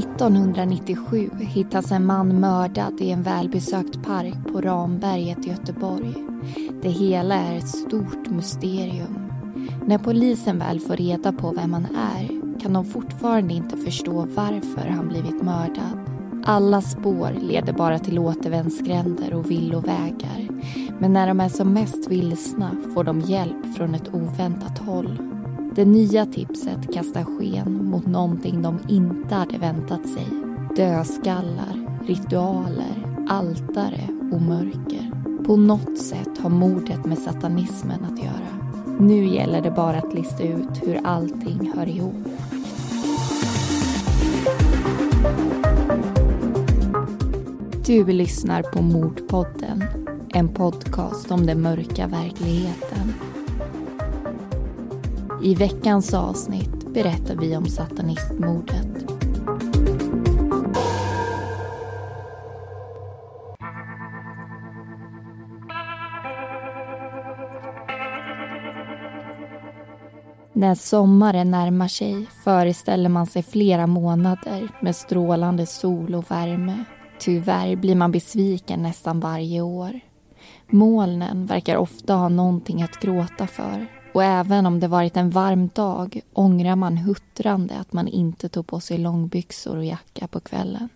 1997 hittas en man mördad i en välbesökt park på Ramberget i Göteborg. Det hela är ett stort mysterium. När polisen väl får reda på vem han är kan de fortfarande inte förstå varför han blivit mördad. Alla spår leder bara till återvändsgränder och villovägar. Men när de är som mest vilsna får de hjälp från ett oväntat håll. Det nya tipset kastar sken mot någonting de inte hade väntat sig. Dödskallar, ritualer, altare och mörker. På något sätt har mordet med satanismen att göra. Nu gäller det bara att lista ut hur allting hör ihop. Du lyssnar på Mordpodden, en podcast om den mörka verkligheten. I veckans avsnitt berättar vi om satanistmordet. När sommaren närmar sig föreställer man sig flera månader med strålande sol och värme. Tyvärr blir man besviken nästan varje år. Molnen verkar ofta ha någonting att gråta för och även om det varit en varm dag ångrar man huttrande att man inte tog på sig långbyxor och jacka på kvällen.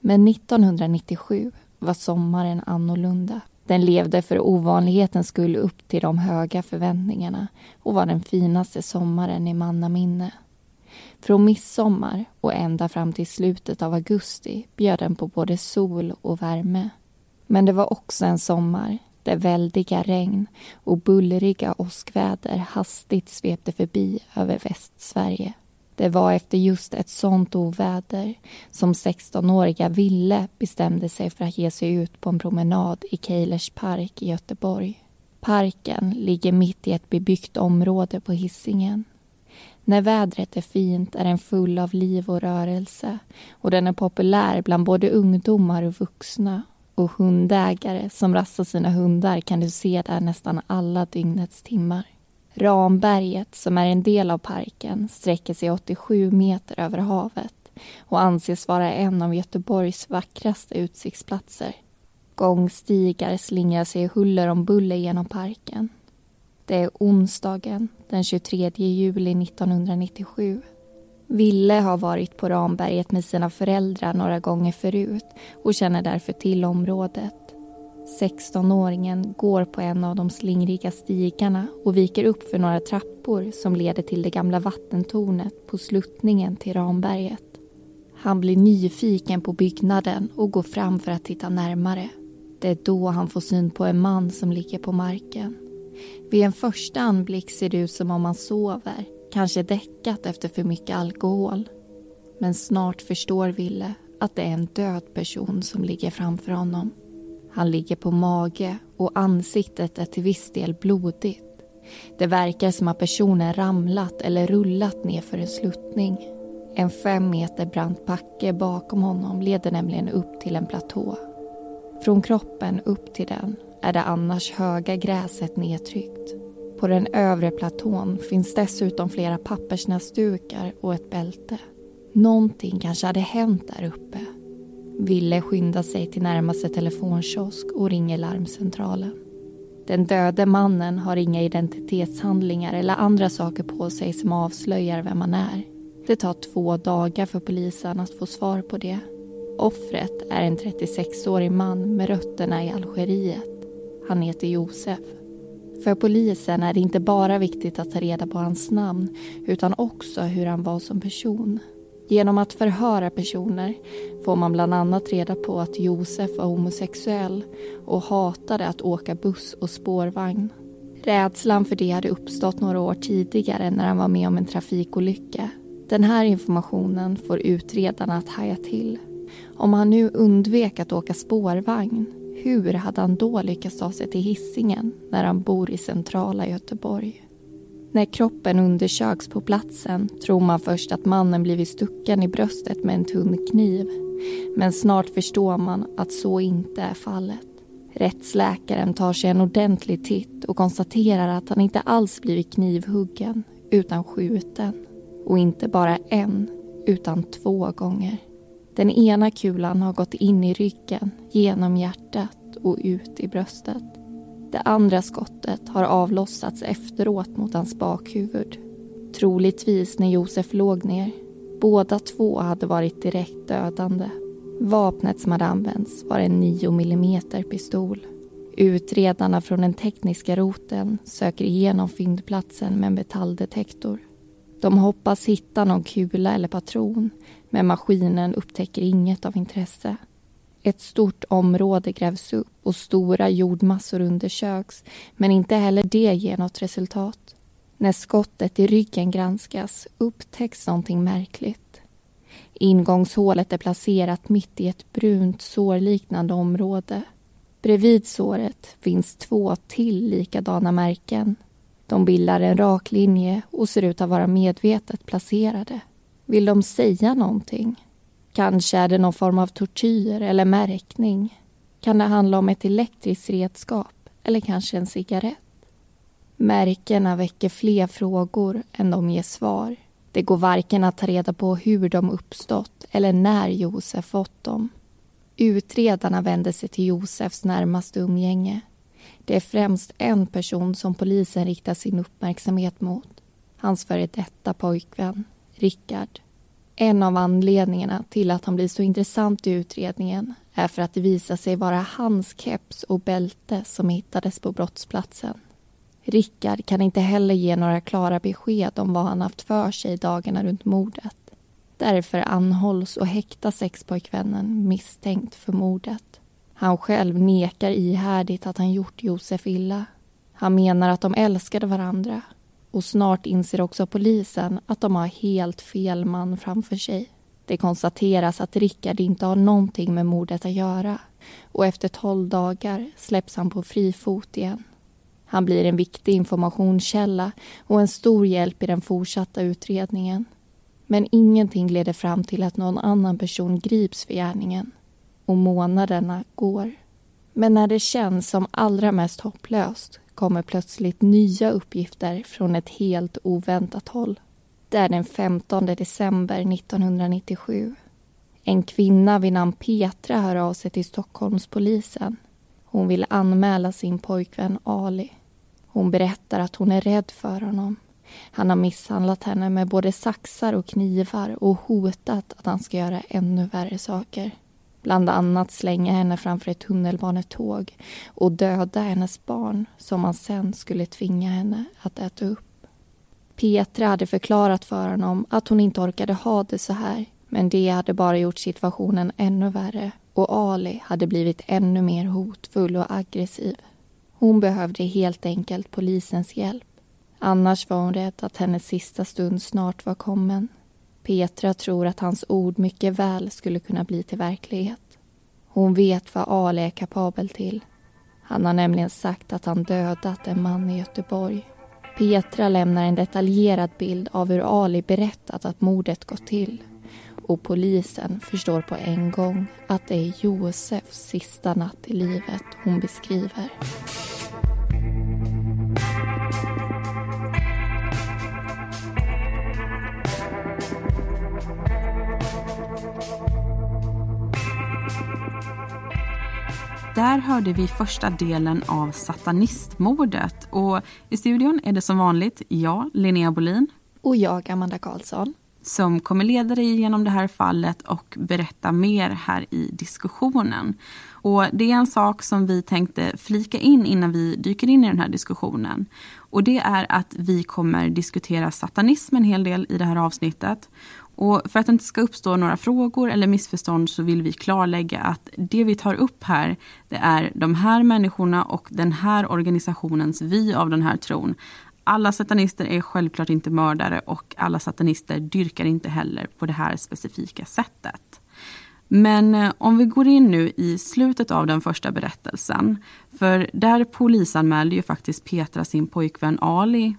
Men 1997 var sommaren annorlunda. Den levde för ovanlighetens skull upp till de höga förväntningarna och var den finaste sommaren i mannaminne. Från midsommar och ända fram till slutet av augusti bjöd den på både sol och värme. Men det var också en sommar där väldiga regn och bullriga åskväder hastigt svepte förbi över Västsverige. Det var efter just ett sånt oväder som 16-åriga Ville bestämde sig för att ge sig ut på en promenad i Keilers park i Göteborg. Parken ligger mitt i ett bebyggt område på Hisingen. När vädret är fint är den full av liv och rörelse och den är populär bland både ungdomar och vuxna och hundägare som rastar sina hundar kan du se där nästan alla dygnets timmar. Ramberget, som är en del av parken, sträcker sig 87 meter över havet och anses vara en av Göteborgs vackraste utsiktsplatser. Gångstigar slingrar sig huller om buller genom parken. Det är onsdagen den 23 juli 1997. Ville har varit på Ramberget med sina föräldrar några gånger förut och känner därför till området. 16-åringen går på en av de slingriga stigarna och viker upp för några trappor som leder till det gamla vattentornet på sluttningen till Ramberget. Han blir nyfiken på byggnaden och går fram för att titta närmare. Det är då han får syn på en man som ligger på marken. Vid en första anblick ser det ut som om han sover, kanske däckat efter för mycket alkohol. Men snart förstår Ville att det är en död person som ligger framför honom. Han ligger på mage och ansiktet är till viss del blodigt. Det verkar som att personen ramlat eller rullat ner för en sluttning. En fem meter brant backe bakom honom leder nämligen upp till en platå. Från kroppen upp till den är det annars höga gräset nedtryckt. På den övre platån finns dessutom flera pappersnäsdukar och ett bälte. Någonting kanske hade hänt där uppe. Ville skyndar sig till närmaste telefonkiosk och ringer larmcentralen. Den döde mannen har inga identitetshandlingar eller andra saker på sig som avslöjar vem han är. Det tar två dagar för polisen att få svar på det. Offret är en 36-årig man med rötterna i Algeriet. Han heter Josef. För polisen är det inte bara viktigt att ta reda på hans namn utan också hur han var som person. Genom att förhöra personer får man bland annat reda på att Josef var homosexuell och hatade att åka buss och spårvagn. Rädslan för det hade uppstått några år tidigare när han var med om en trafikolycka. Den här informationen får utredarna att haja till. Om han nu undvek att åka spårvagn hur hade han då lyckats ta sig till hissingen när han bor i centrala Göteborg? När kroppen undersöks på platsen tror man först att mannen blivit stucken i bröstet med en tunn kniv. Men snart förstår man att så inte är fallet. Rättsläkaren tar sig en ordentlig titt och konstaterar att han inte alls blivit knivhuggen utan skjuten. Och inte bara en, utan två gånger. Den ena kulan har gått in i ryggen, genom hjärtat och ut i bröstet. Det andra skottet har avlossats efteråt mot hans bakhuvud. Troligtvis när Josef låg ner. Båda två hade varit direkt dödande. Vapnet som hade använts var en 9 mm pistol. Utredarna från den tekniska roten söker igenom fyndplatsen med en metalldetektor. De hoppas hitta någon kula eller patron men maskinen upptäcker inget av intresse. Ett stort område grävs upp och stora jordmassor undersöks men inte heller det ger något resultat. När skottet i ryggen granskas upptäcks någonting märkligt. Ingångshålet är placerat mitt i ett brunt sårliknande område. Bredvid såret finns två till likadana märken. De bildar en rak linje och ser ut att vara medvetet placerade. Vill de säga någonting? Kanske är det någon form av tortyr eller märkning. Kan det handla om ett elektriskt redskap eller kanske en cigarett? Märkena väcker fler frågor än de ger svar. Det går varken att ta reda på hur de uppstått eller när Josef fått dem. Utredarna vänder sig till Josefs närmaste umgänge. Det är främst en person som polisen riktar sin uppmärksamhet mot. Hans före detta pojkvän, Rickard. En av anledningarna till att han blir så intressant i utredningen är för att det visar sig vara hans keps och bälte som hittades på brottsplatsen. Rickard kan inte heller ge några klara besked om vad han haft för sig dagarna runt mordet. Därför anhålls och häktas sexpojkvännen misstänkt för mordet. Han själv nekar ihärdigt att han gjort Josef illa. Han menar att de älskade varandra och snart inser också polisen att de har helt fel man framför sig. Det konstateras att Rickard inte har någonting med mordet att göra och efter tolv dagar släpps han på fri fot igen. Han blir en viktig informationskälla och en stor hjälp i den fortsatta utredningen. Men ingenting leder fram till att någon annan person grips för gärningen. Och månaderna går. Men när det känns som allra mest hopplöst kommer plötsligt nya uppgifter från ett helt oväntat håll. Det är den 15 december 1997. En kvinna vid namn Petra hör av sig till Stockholmspolisen. Hon vill anmäla sin pojkvän Ali. Hon berättar att hon är rädd för honom. Han har misshandlat henne med både saxar och knivar och hotat att han ska göra ännu värre saker. Bland annat slänga henne framför ett tunnelbanetåg och döda hennes barn som han sen skulle tvinga henne att äta upp. Petra hade förklarat för honom att hon inte orkade ha det så här men det hade bara gjort situationen ännu värre och Ali hade blivit ännu mer hotfull och aggressiv. Hon behövde helt enkelt polisens hjälp. Annars var hon rädd att hennes sista stund snart var kommen. Petra tror att hans ord mycket väl skulle kunna bli till verklighet. Hon vet vad Ali är kapabel till. Han har nämligen sagt att han dödat en man i Göteborg. Petra lämnar en detaljerad bild av hur Ali berättat att mordet gått till. Och polisen förstår på en gång att det är Josefs sista natt i livet hon beskriver. Där hörde vi första delen av satanistmordet. Och I studion är det som vanligt jag, Linnea Bolin. Och jag, Amanda Karlsson. Som kommer leda dig genom det här fallet och berätta mer här i diskussionen. Och Det är en sak som vi tänkte flika in innan vi dyker in i den här diskussionen. Och Det är att vi kommer diskutera satanism en hel del i det här avsnittet. Och för att det inte ska uppstå några frågor eller missförstånd så vill vi klarlägga att det vi tar upp här det är de här människorna och den här organisationens vy av den här tron. Alla satanister är självklart inte mördare och alla satanister dyrkar inte heller på det här specifika sättet. Men eh, om vi går in nu i slutet av den första berättelsen. För där polisanmälde ju faktiskt Petra sin pojkvän Ali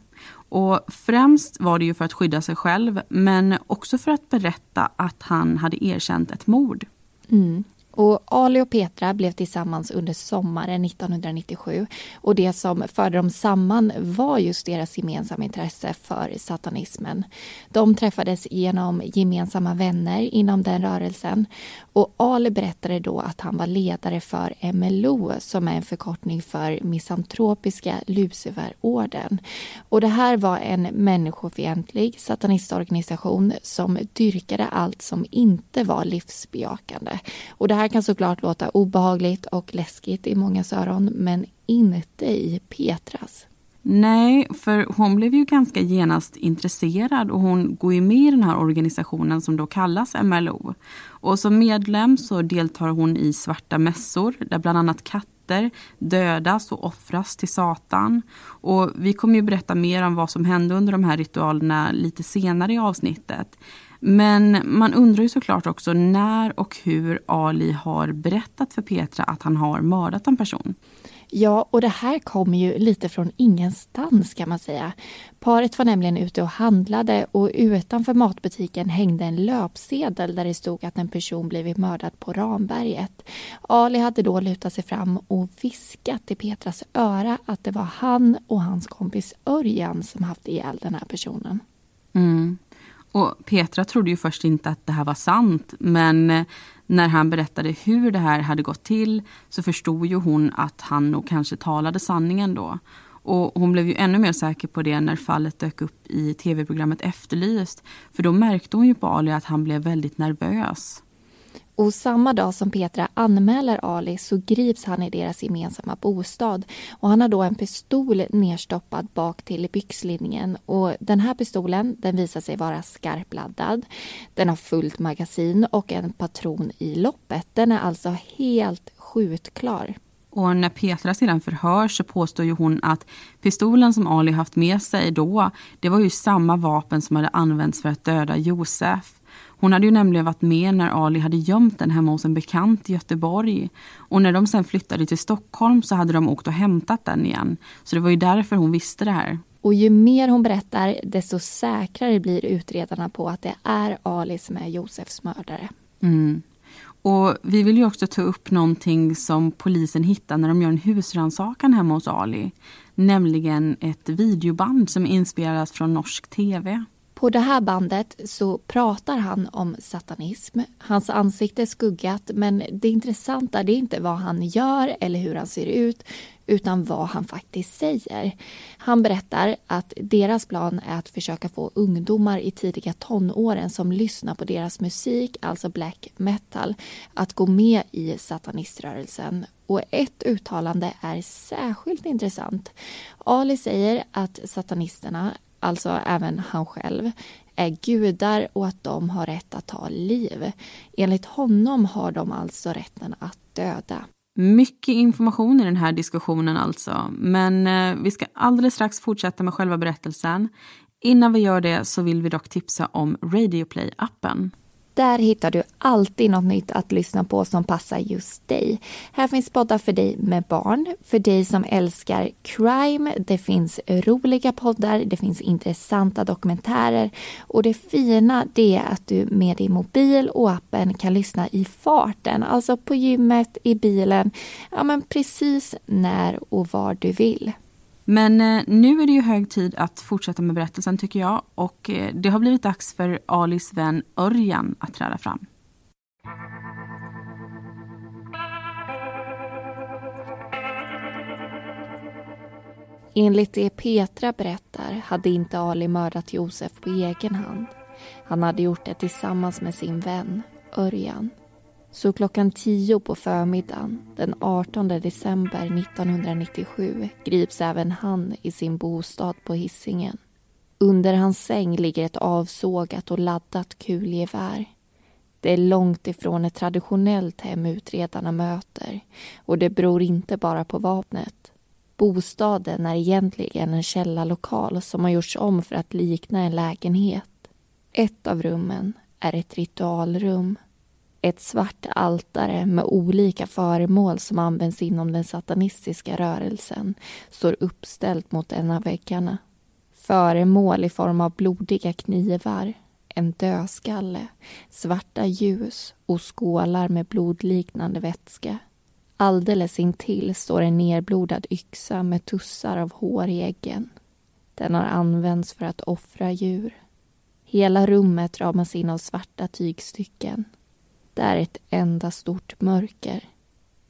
och främst var det ju för att skydda sig själv men också för att berätta att han hade erkänt ett mord. Mm. Och Ali och Petra blev tillsammans under sommaren 1997 och det som förde dem samman var just deras gemensamma intresse för satanismen. De träffades genom gemensamma vänner inom den rörelsen och Ali berättade då att han var ledare för MLO som är en förkortning för Misantropiska Luciferorden. Och det här var en människofientlig satanistorganisation som dyrkade allt som inte var livsbejakande. Och det här kan såklart låta obehagligt och läskigt i mångas öron men inte i Petras. Nej, för hon blev ju ganska genast intresserad och hon går ju med i den här organisationen som då kallas MLO. Och som medlem så deltar hon i svarta mässor där bland annat katter dödas och offras till Satan. Och vi kommer ju berätta mer om vad som hände under de här ritualerna lite senare i avsnittet. Men man undrar ju såklart också när och hur Ali har berättat för Petra att han har mördat en person. Ja, och det här kommer ju lite från ingenstans kan man säga. Paret var nämligen ute och handlade och utanför matbutiken hängde en löpsedel där det stod att en person blivit mördad på Ramberget. Ali hade då lutat sig fram och viskat i Petras öra att det var han och hans kompis Örjan som haft ihjäl den här personen. Mm. Och Petra trodde ju först inte att det här var sant men eh, när han berättade hur det här hade gått till så förstod ju hon att han nog kanske talade sanningen då. Och hon blev ju ännu mer säker på det när fallet dök upp i tv-programmet Efterlyst. För då märkte hon ju på Ali att han blev väldigt nervös. Och samma dag som Petra anmäler Ali så grips han i deras gemensamma bostad. Och han har då en pistol nerstoppad bak till byxlinningen. Och den här pistolen den visar sig vara skarpladdad. Den har fullt magasin och en patron i loppet. Den är alltså helt skjutklar. Och när Petra sedan förhörs så påstår ju hon att pistolen som Ali haft med sig då, det var ju samma vapen som hade använts för att döda Josef. Hon hade ju nämligen varit med när Ali hade gömt den hemma hos en bekant i Göteborg. Och när de sen flyttade till Stockholm så hade de åkt och hämtat den igen. Så det var ju därför hon visste det här. Och ju mer hon berättar desto säkrare blir utredarna på att det är Ali som är Josefs mördare. Mm. Och vi vill ju också ta upp någonting som polisen hittar när de gör en husrannsakan hemma hos Ali. Nämligen ett videoband som inspelas från norsk tv. På det här bandet så pratar han om satanism. Hans ansikte är skuggat men det intressanta det är inte vad han gör eller hur han ser ut utan vad han faktiskt säger. Han berättar att deras plan är att försöka få ungdomar i tidiga tonåren som lyssnar på deras musik, alltså black metal, att gå med i sataniströrelsen. Och ett uttalande är särskilt intressant. Ali säger att satanisterna alltså även han själv, är gudar och att de har rätt att ta liv. Enligt honom har de alltså rätten att döda. Mycket information i den här diskussionen alltså. Men eh, vi ska alldeles strax fortsätta med själva berättelsen. Innan vi gör det så vill vi dock tipsa om Radioplay-appen. Där hittar du alltid något nytt att lyssna på som passar just dig. Här finns poddar för dig med barn, för dig som älskar crime. Det finns roliga poddar, det finns intressanta dokumentärer och det fina det är att du med din mobil och appen kan lyssna i farten, alltså på gymmet, i bilen, ja men precis när och var du vill. Men eh, nu är det ju hög tid att fortsätta med berättelsen tycker jag och eh, det har blivit dags för Alis vän Örjan att träda fram. Enligt det Petra berättar hade inte Ali mördat Josef på egen hand. Han hade gjort det tillsammans med sin vän Örjan. Så klockan tio på förmiddagen den 18 december 1997 grips även han i sin bostad på hissingen. Under hans säng ligger ett avsågat och laddat kulgevär. Det är långt ifrån ett traditionellt hem utredarna möter och det beror inte bara på vapnet. Bostaden är egentligen en källarlokal som har gjorts om för att likna en lägenhet. Ett av rummen är ett ritualrum ett svart altare med olika föremål som används inom den satanistiska rörelsen står uppställt mot en av väggarna. Föremål i form av blodiga knivar, en dödskalle, svarta ljus och skålar med blodliknande vätska. Alldeles intill står en nerblodad yxa med tussar av hår i äggen. Den har använts för att offra djur. Hela rummet ramas in av svarta tygstycken. Det är ett enda stort mörker.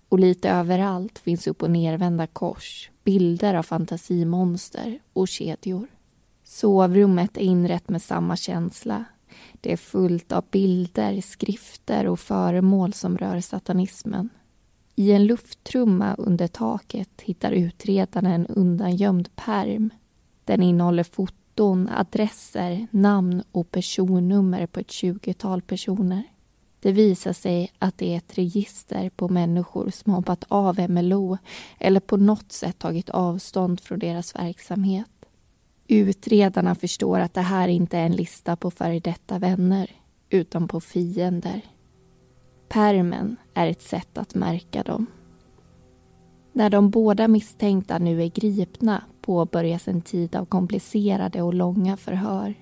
Och lite överallt finns upp och nervända kors, bilder av fantasimonster och kedjor. Sovrummet är inrett med samma känsla. Det är fullt av bilder, skrifter och föremål som rör satanismen. I en lufttrumma under taket hittar utredarna en undangömd perm. Den innehåller foton, adresser, namn och personnummer på ett tjugotal personer. Det visar sig att det är ett register på människor som hoppat av MLO eller på något sätt tagit avstånd från deras verksamhet. Utredarna förstår att det här inte är en lista på före detta vänner utan på fiender. Permen är ett sätt att märka dem. När de båda misstänkta nu är gripna påbörjas en tid av komplicerade och långa förhör.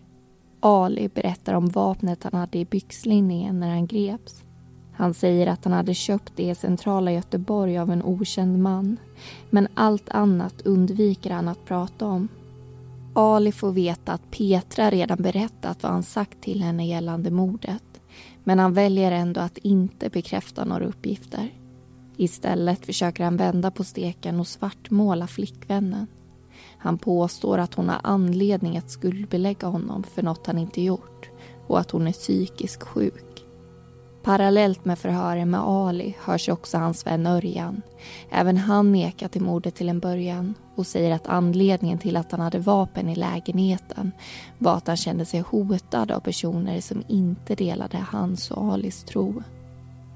Ali berättar om vapnet han hade i byxlinningen när han greps. Han säger att han hade köpt det i centrala Göteborg av en okänd man. Men allt annat undviker han att prata om. Ali får veta att Petra redan berättat vad han sagt till henne gällande mordet. Men han väljer ändå att inte bekräfta några uppgifter. Istället försöker han vända på steken och svartmåla flickvännen. Han påstår att hon har anledning att skuldbelägga honom för något han inte gjort och att hon är psykiskt sjuk. Parallellt med förhören med Ali hörs också hans vän Örjan. Även han nekar till mordet till en början och säger att anledningen till att han hade vapen i lägenheten var att han kände sig hotad av personer som inte delade hans och Alis tro.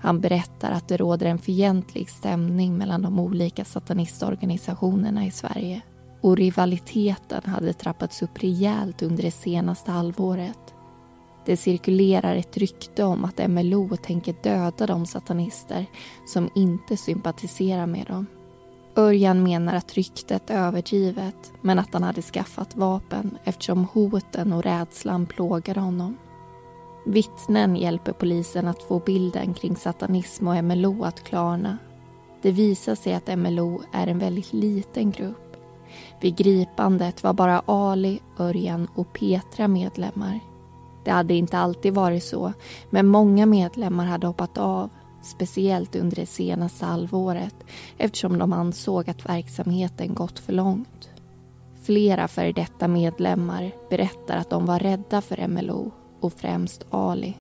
Han berättar att det råder en fientlig stämning mellan de olika satanistorganisationerna i Sverige och rivaliteten hade trappats upp rejält under det senaste halvåret. Det cirkulerar ett rykte om att MLO tänker döda de satanister som inte sympatiserar med dem. Örjan menar att ryktet är överdrivet men att han hade skaffat vapen eftersom hoten och rädslan plågade honom. Vittnen hjälper polisen att få bilden kring satanism och MLO att klarna. Det visar sig att MLO är en väldigt liten grupp. Vid gripandet var bara Ali, Örjan och Petra medlemmar. Det hade inte alltid varit så, men många medlemmar hade hoppat av speciellt under det senaste halvåret eftersom de ansåg att verksamheten gått för långt. Flera före detta medlemmar berättar att de var rädda för MLO och främst Ali.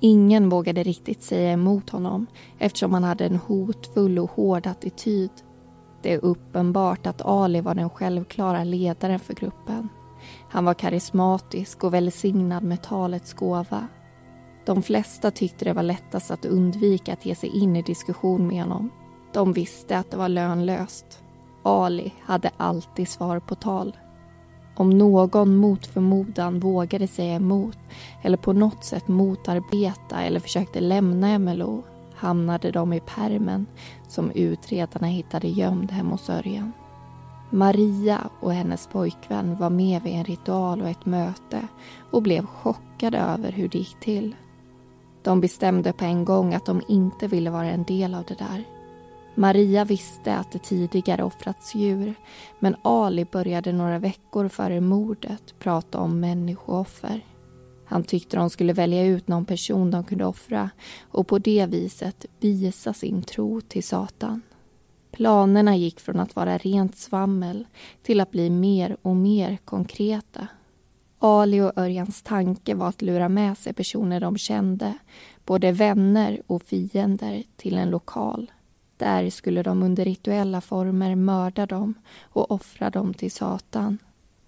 Ingen vågade riktigt säga emot honom eftersom han hade en hotfull och hård attityd. Det är uppenbart att Ali var den självklara ledaren för gruppen. Han var karismatisk och välsignad med talets gåva. De flesta tyckte det var lättast att undvika att ge sig in i diskussion med honom. De visste att det var lönlöst. Ali hade alltid svar på tal. Om någon mot förmodan vågade säga emot eller på något sätt motarbeta eller försökte lämna MLO hamnade de i permen som utredarna hittade gömd hemma hos Örjan. Maria och hennes pojkvän var med vid en ritual och ett möte och blev chockade över hur det gick till. De bestämde på en gång att de inte ville vara en del av det där. Maria visste att det tidigare offrats djur men Ali började några veckor före mordet prata om människooffer. Han tyckte de skulle välja ut någon person de kunde offra och på det viset visa sin tro till Satan. Planerna gick från att vara rent svammel till att bli mer och mer konkreta. Ali och Örjans tanke var att lura med sig personer de kände, både vänner och fiender, till en lokal. Där skulle de under rituella former mörda dem och offra dem till Satan.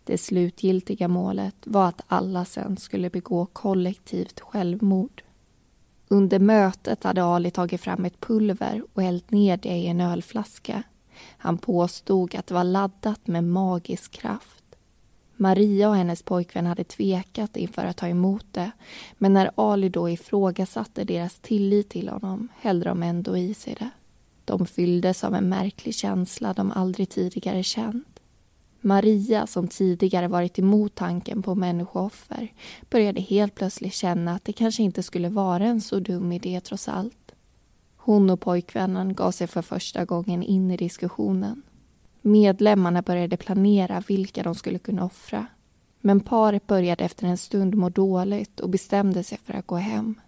Det slutgiltiga målet var att alla sen skulle begå kollektivt självmord. Under mötet hade Ali tagit fram ett pulver och hällt ner det i en ölflaska. Han påstod att det var laddat med magisk kraft. Maria och hennes pojkvän hade tvekat inför att ta emot det men när Ali då ifrågasatte deras tillit till honom hällde de ändå i sig det. De fylldes av en märklig känsla de aldrig tidigare känt. Maria, som tidigare varit emot tanken på människooffer började helt plötsligt känna att det kanske inte skulle vara en så dum idé trots allt. Hon och pojkvännen gav sig för första gången in i diskussionen. Medlemmarna började planera vilka de skulle kunna offra. Men paret började efter en stund må dåligt och bestämde sig för att gå hem.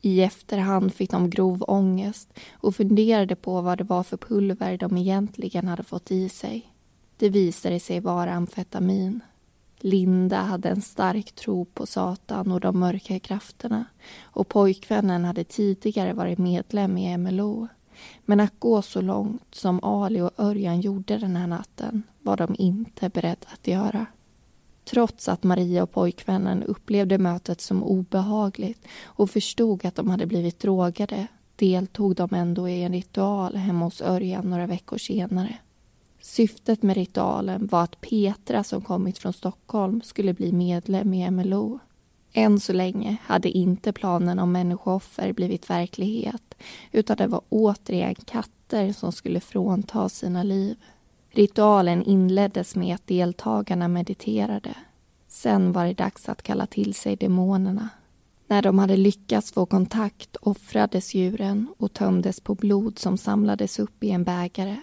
I efterhand fick de grov ångest och funderade på vad det var för pulver de egentligen hade fått i sig. Det visade sig vara amfetamin. Linda hade en stark tro på Satan och de mörka krafterna och pojkvännen hade tidigare varit medlem i MLO. Men att gå så långt som Ali och Örjan gjorde den här natten var de inte beredda att göra. Trots att Maria och pojkvännen upplevde mötet som obehagligt och förstod att de hade blivit drogade deltog de ändå i en ritual hemma hos Örjan några veckor senare. Syftet med ritualen var att Petra som kommit från Stockholm skulle bli medlem i MLO. Än så länge hade inte planen om människooffer blivit verklighet utan det var återigen katter som skulle frånta sina liv. Ritualen inleddes med att deltagarna mediterade. Sen var det dags att kalla till sig demonerna. När de hade lyckats få kontakt offrades djuren och tömdes på blod som samlades upp i en bägare.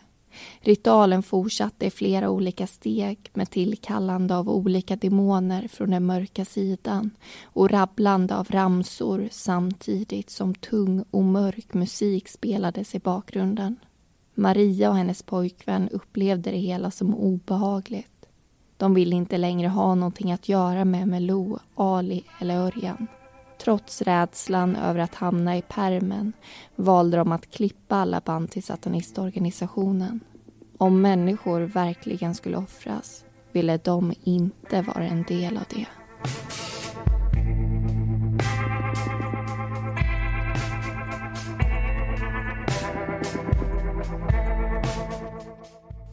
Ritualen fortsatte i flera olika steg med tillkallande av olika demoner från den mörka sidan och rabblande av ramsor samtidigt som tung och mörk musik spelades i bakgrunden. Maria och hennes pojkvän upplevde det hela som obehagligt. De ville inte längre ha någonting att göra med Melo, Ali eller Örjan. Trots rädslan över att hamna i permen valde de att klippa alla band till satanistorganisationen. Om människor verkligen skulle offras ville de inte vara en del av det.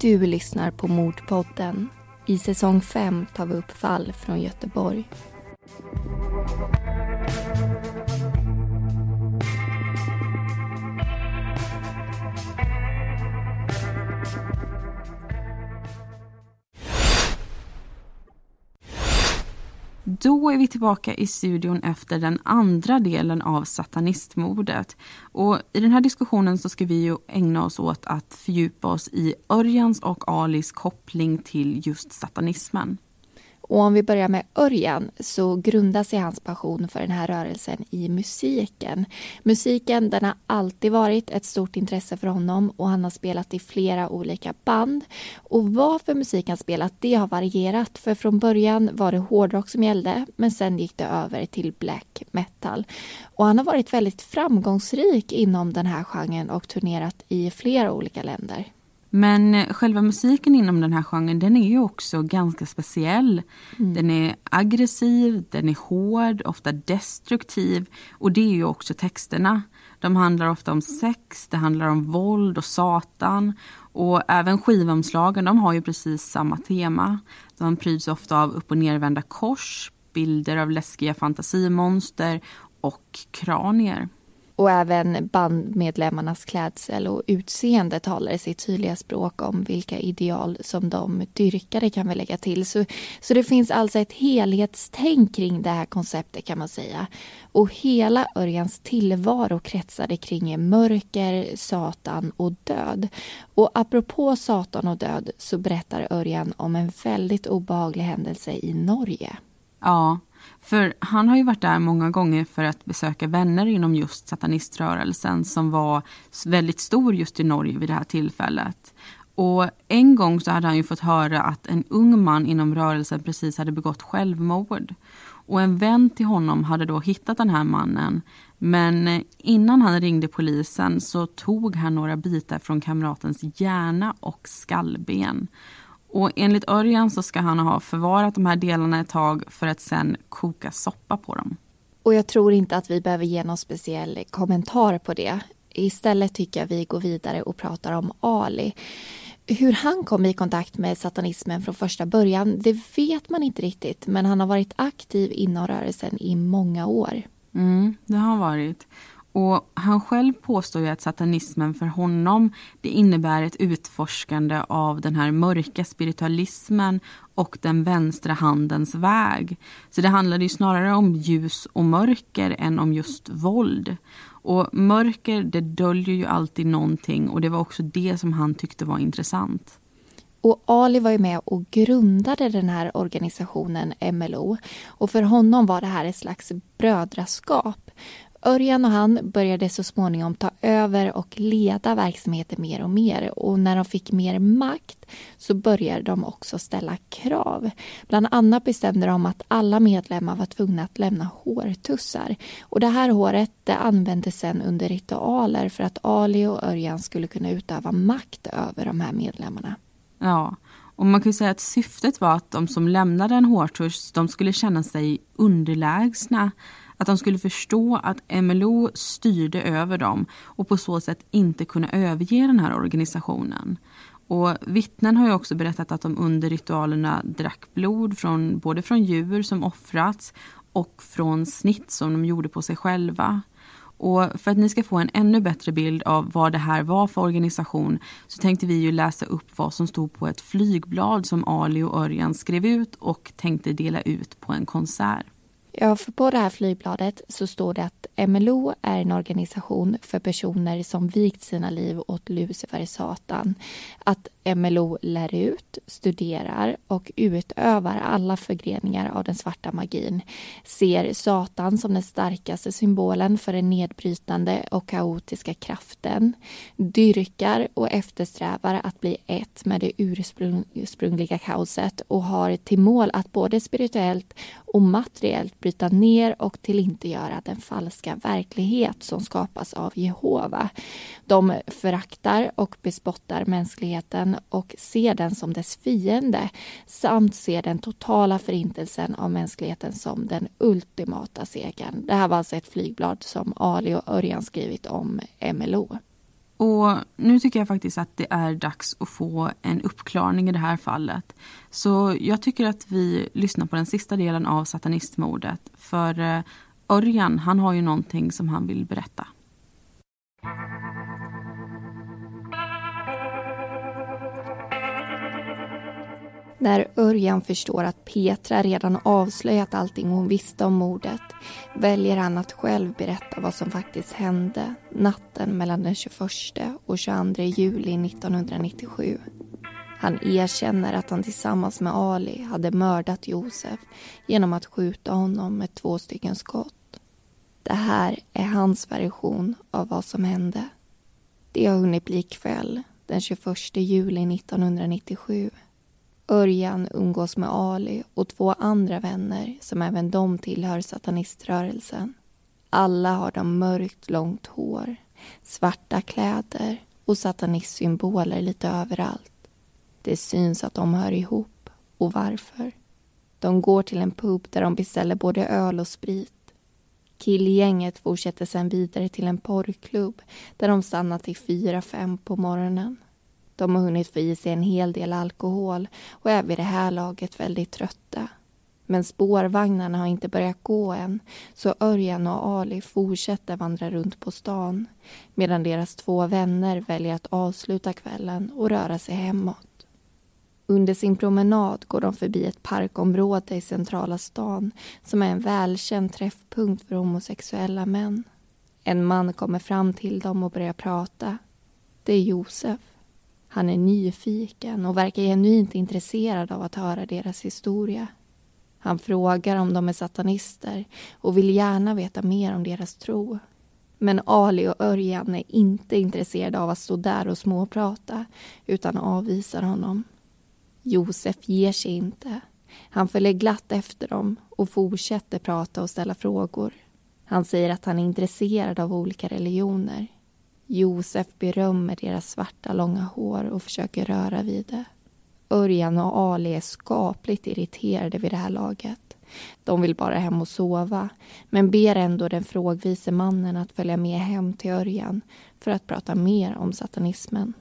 Du lyssnar på Mordpodden. I säsong 5 tar vi upp fall från Göteborg. Då är vi tillbaka i studion efter den andra delen av satanistmordet. Och I den här diskussionen så ska vi ju ägna oss åt att fördjupa oss i Örjans och Alis koppling till just satanismen. Och om vi börjar med Örjan så grundar sig hans passion för den här rörelsen i musiken. Musiken den har alltid varit ett stort intresse för honom och han har spelat i flera olika band. Och varför musik han spelat det har varierat för från början var det hårdrock som gällde men sen gick det över till black metal. Och han har varit väldigt framgångsrik inom den här genren och turnerat i flera olika länder. Men själva musiken inom den här genren den är ju också ganska speciell. Mm. Den är aggressiv, den är hård, ofta destruktiv och det är ju också texterna. De handlar ofta om sex, det handlar om våld och satan. Och även skivomslagen de har ju precis samma tema. De pryds ofta av upp och nervända kors, bilder av läskiga fantasimonster och kranier. Och även bandmedlemmarnas klädsel och utseende talar sitt tydliga språk om vilka ideal som de dyrkade kan vi lägga till. Så, så det finns alltså ett helhetstänk kring det här konceptet kan man säga. Och hela Örjans tillvaro kretsade kring mörker, Satan och död. Och apropå Satan och död så berättar Örjan om en väldigt obehaglig händelse i Norge. Ja, för han har ju varit där många gånger för att besöka vänner inom just sataniströrelsen som var väldigt stor just i Norge vid det här tillfället. Och en gång så hade han ju fått höra att en ung man inom rörelsen precis hade begått självmord. Och en vän till honom hade då hittat den här mannen. Men eh, innan han ringde polisen så tog han några bitar från kamratens hjärna och skallben. Och enligt Örjan så ska han ha förvarat de här delarna ett tag för att sen koka soppa på dem. Och jag tror inte att vi behöver ge någon speciell kommentar på det. Istället tycker jag vi går vidare och pratar om Ali. Hur han kom i kontakt med satanismen från första början, det vet man inte riktigt. Men han har varit aktiv inom rörelsen i många år. Mm, det har han varit. Och han själv påstår ju att satanismen för honom det innebär ett utforskande av den här mörka spiritualismen och den vänstra handens väg. Så det handlade ju snarare om ljus och mörker än om just våld. Och mörker det döljer ju alltid någonting och det var också det som han tyckte var intressant. Och Ali var ju med och grundade den här organisationen MLO. Och för honom var det här ett slags brödraskap. Örjan och han började så småningom ta över och leda verksamheten mer och mer och när de fick mer makt så började de också ställa krav. Bland annat bestämde de att alla medlemmar var tvungna att lämna hårtussar och det här håret det användes sen under ritualer för att Ali och Örjan skulle kunna utöva makt över de här medlemmarna. Ja, och man kan säga att syftet var att de som lämnade en hårtuss de skulle känna sig underlägsna att de skulle förstå att MLO styrde över dem och på så sätt inte kunna överge den här organisationen. Och vittnen har ju också berättat att de under ritualerna drack blod från, både från djur som offrats och från snitt som de gjorde på sig själva. Och för att ni ska få en ännu bättre bild av vad det här var för organisation så tänkte vi ju läsa upp vad som stod på ett flygblad som Ali och Örjan skrev ut och tänkte dela ut på en konsert. Ja, för på det här flygbladet så står det att MLO är en organisation för personer som vikt sina liv åt Lucifer Satan. Att MLO lär ut, studerar och utövar alla förgreningar av den svarta magin. Ser Satan som den starkaste symbolen för den nedbrytande och kaotiska kraften. Dyrkar och eftersträvar att bli ett med det ursprungliga kaoset och har till mål att både spirituellt och materiellt bryta ner och tillintetgöra den falska verklighet som skapas av Jehova. De föraktar och bespottar mänskligheten och ser den som dess fiende samt ser den totala förintelsen av mänskligheten som den ultimata segern. Det här var alltså ett flygblad som Ali och Örjan skrivit om MLO. Och nu tycker jag faktiskt att det är dags att få en uppklarning i det här fallet. Så jag tycker att vi lyssnar på den sista delen av satanistmordet. För eh, Örjan, han har ju någonting som han vill berätta. När Örjan förstår att Petra redan avslöjat allting hon visste om mordet väljer han att själv berätta vad som faktiskt hände natten mellan den 21 och 22 juli 1997. Han erkänner att han tillsammans med Ali hade mördat Josef genom att skjuta honom med två stycken skott. Det här är hans version av vad som hände. Det har hunnit bli kväll den 21 juli 1997 Örjan umgås med Ali och två andra vänner som även de tillhör sataniströrelsen. Alla har de mörkt långt hår, svarta kläder och satanistsymboler lite överallt. Det syns att de hör ihop. Och varför? De går till en pub där de beställer både öl och sprit. Killgänget fortsätter sen vidare till en porrklubb där de stannar till fyra, fem på morgonen. De har hunnit få i sig en hel del alkohol och är vid det här laget väldigt trötta. Men spårvagnarna har inte börjat gå än så Örjan och Ali fortsätter vandra runt på stan medan deras två vänner väljer att avsluta kvällen och röra sig hemåt. Under sin promenad går de förbi ett parkområde i centrala stan som är en välkänd träffpunkt för homosexuella män. En man kommer fram till dem och börjar prata. Det är Josef. Han är nyfiken och verkar genuint intresserad av att höra deras historia. Han frågar om de är satanister och vill gärna veta mer om deras tro. Men Ali och Örjan är inte intresserade av att stå där och småprata utan avvisar honom. Josef ger sig inte. Han följer glatt efter dem och fortsätter prata och ställa frågor. Han säger att han är intresserad av olika religioner. Josef berömmer deras svarta långa hår och försöker röra vid det. Örjan och Ali är skapligt irriterade vid det här laget. De vill bara hem och sova men ber ändå den frågvise mannen att följa med hem till Örjan för att prata mer om satanismen.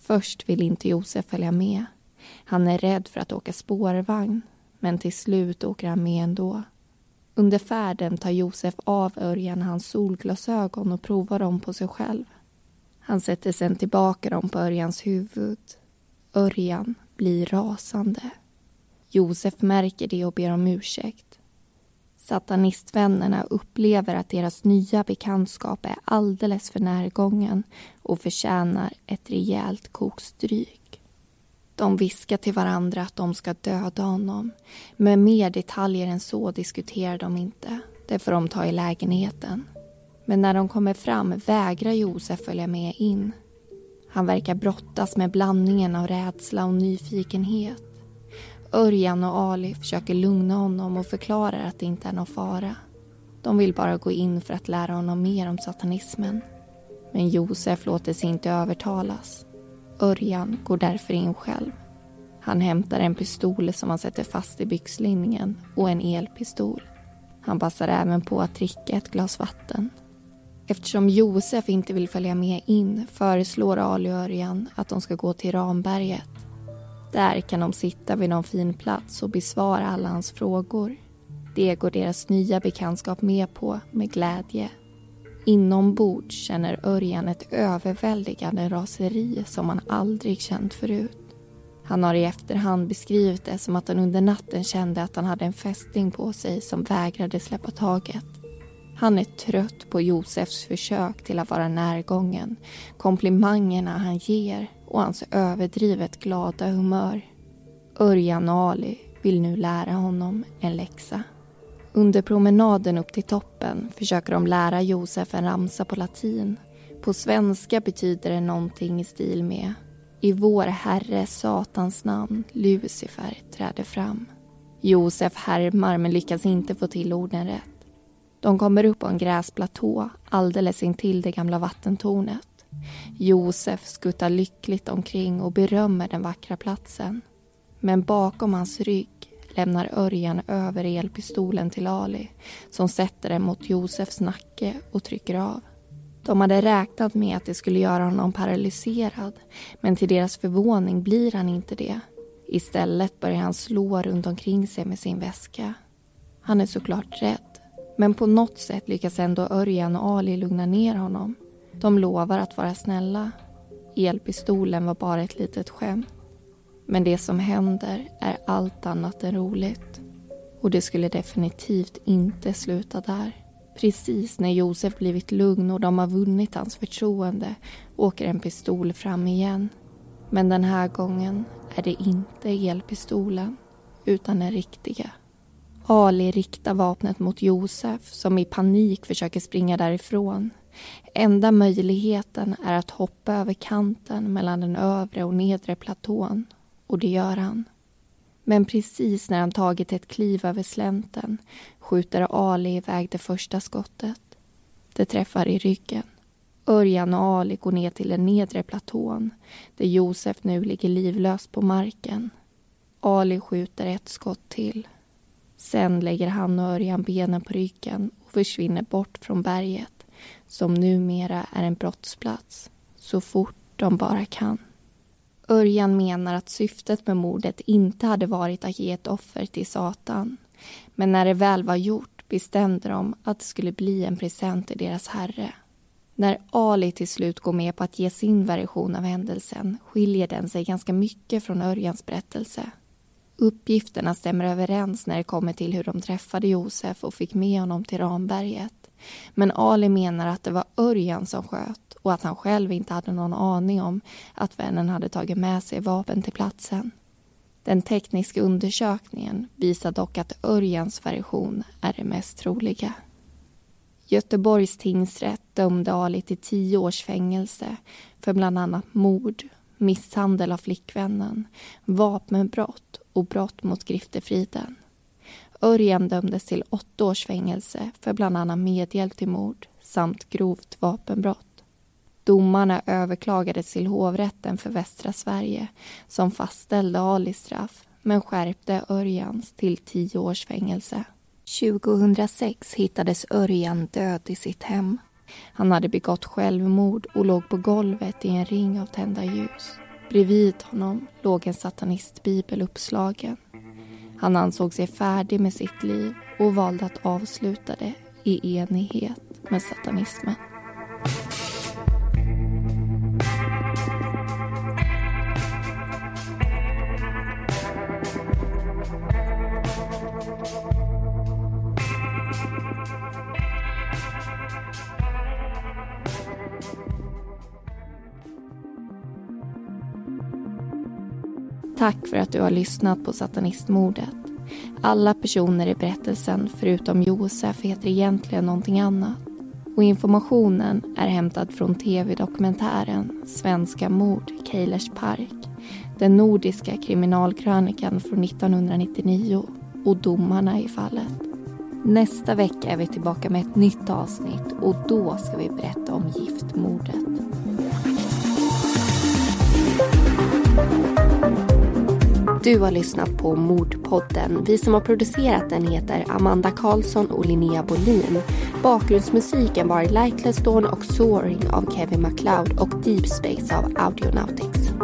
Först vill inte Josef följa med. Han är rädd för att åka spårvagn men till slut åker han med ändå. Under färden tar Josef av Örjan hans solglasögon och provar dem på sig själv. Han sätter sen tillbaka dem på Örjans huvud. Örjan blir rasande. Josef märker det och ber om ursäkt. Satanistvännerna upplever att deras nya bekantskap är alldeles för närgången och förtjänar ett rejält kokstryk. De viskar till varandra att de ska döda honom men mer detaljer än så diskuterar de inte. Det får de ta i lägenheten. Men när de kommer fram vägrar Josef följa med in. Han verkar brottas med blandningen av rädsla och nyfikenhet. Örjan och Ali försöker lugna honom och förklarar att det inte är någon fara. De vill bara gå in för att lära honom mer om satanismen. Men Josef låter sig inte övertalas. Örjan går därför in själv. Han hämtar en pistol som han sätter fast i byxlinningen och en elpistol. Han passar även på att dricka ett glas vatten. Eftersom Josef inte vill följa med in föreslår Ali och Örjan att de ska gå till Ramberget. Där kan de sitta vid någon fin plats och besvara alla hans frågor. Det går deras nya bekantskap med på med glädje. Inombords känner Örjan ett överväldigande raseri som han aldrig känt förut. Han har i efterhand beskrivit det som att han under natten kände att han hade en fästing på sig som vägrade släppa taget. Han är trött på Josefs försök till att vara närgången, komplimangerna han ger och hans överdrivet glada humör. Örjan och Ali vill nu lära honom en läxa. Under promenaden upp till toppen försöker de lära Josef en ramsa på latin. På svenska betyder det någonting i stil med I vår Herre Satans namn Lucifer träder fram. Josef härmar men lyckas inte få till orden rätt. De kommer upp på en gräsplatå alldeles intill det gamla vattentornet. Josef skuttar lyckligt omkring och berömmer den vackra platsen. Men bakom hans rygg lämnar Örjan över elpistolen till Ali som sätter den mot Josefs nacke och trycker av. De hade räknat med att det skulle göra honom paralyserad men till deras förvåning blir han inte det. Istället börjar han slå runt omkring sig med sin väska. Han är såklart rädd men på något sätt lyckas ändå Örjan och Ali lugna ner honom. De lovar att vara snälla. Elpistolen var bara ett litet skämt. Men det som händer är allt annat än roligt. Och det skulle definitivt inte sluta där. Precis när Josef blivit lugn och de har vunnit hans förtroende åker en pistol fram igen. Men den här gången är det inte elpistolen, utan den riktiga. Ali riktar vapnet mot Josef som i panik försöker springa därifrån. Enda möjligheten är att hoppa över kanten mellan den övre och nedre platån och det gör han. Men precis när han tagit ett kliv över slänten skjuter Ali iväg det första skottet. Det träffar i ryggen. Örjan och Ali går ner till den nedre platån där Josef nu ligger livlös på marken. Ali skjuter ett skott till. Sen lägger han och Örjan benen på ryggen och försvinner bort från berget som numera är en brottsplats, så fort de bara kan. Örjan menar att syftet med mordet inte hade varit att ge ett offer till Satan. Men när det väl var gjort bestämde de att det skulle bli en present till deras herre. När Ali till slut går med på att ge sin version av händelsen skiljer den sig ganska mycket från Örjans berättelse. Uppgifterna stämmer överens när det kommer till hur de träffade Josef och fick med honom till Ramberget. Men Ali menar att det var Örjan som sköt och att han själv inte hade någon aning om att vännen hade tagit med sig vapen till platsen. Den tekniska undersökningen visar dock att Örjans version är det mest troliga. Göteborgs tingsrätt dömde Ali till tio års fängelse för bland annat mord, misshandel av flickvännen, vapenbrott och brott mot griftefriden. Örjan dömdes till åtta års fängelse för bland annat medhjälp till mord samt grovt vapenbrott. Domarna överklagades till hovrätten för västra Sverige som fastställde Alis straff men skärpte Örjans till tio års fängelse. 2006 hittades Örjan död i sitt hem. Han hade begått självmord och låg på golvet i en ring av tända ljus. Bredvid honom låg en satanistbibel uppslagen. Han ansåg sig färdig med sitt liv och valde att avsluta det i enighet med satanismen. Tack för att du har lyssnat på satanistmordet. Alla personer i berättelsen förutom Josef heter egentligen någonting annat. Och informationen är hämtad från tv-dokumentären Svenska mord, Keilers park. Den nordiska kriminalkrönikan från 1999 och domarna i fallet. Nästa vecka är vi tillbaka med ett nytt avsnitt och då ska vi berätta om giftmordet. Du har lyssnat på Mordpodden. Vi som har producerat den heter Amanda Karlsson och Linnea Bolin. Bakgrundsmusiken var Lightless Dawn och Soaring av Kevin MacLeod och Deep Space av Audionautics.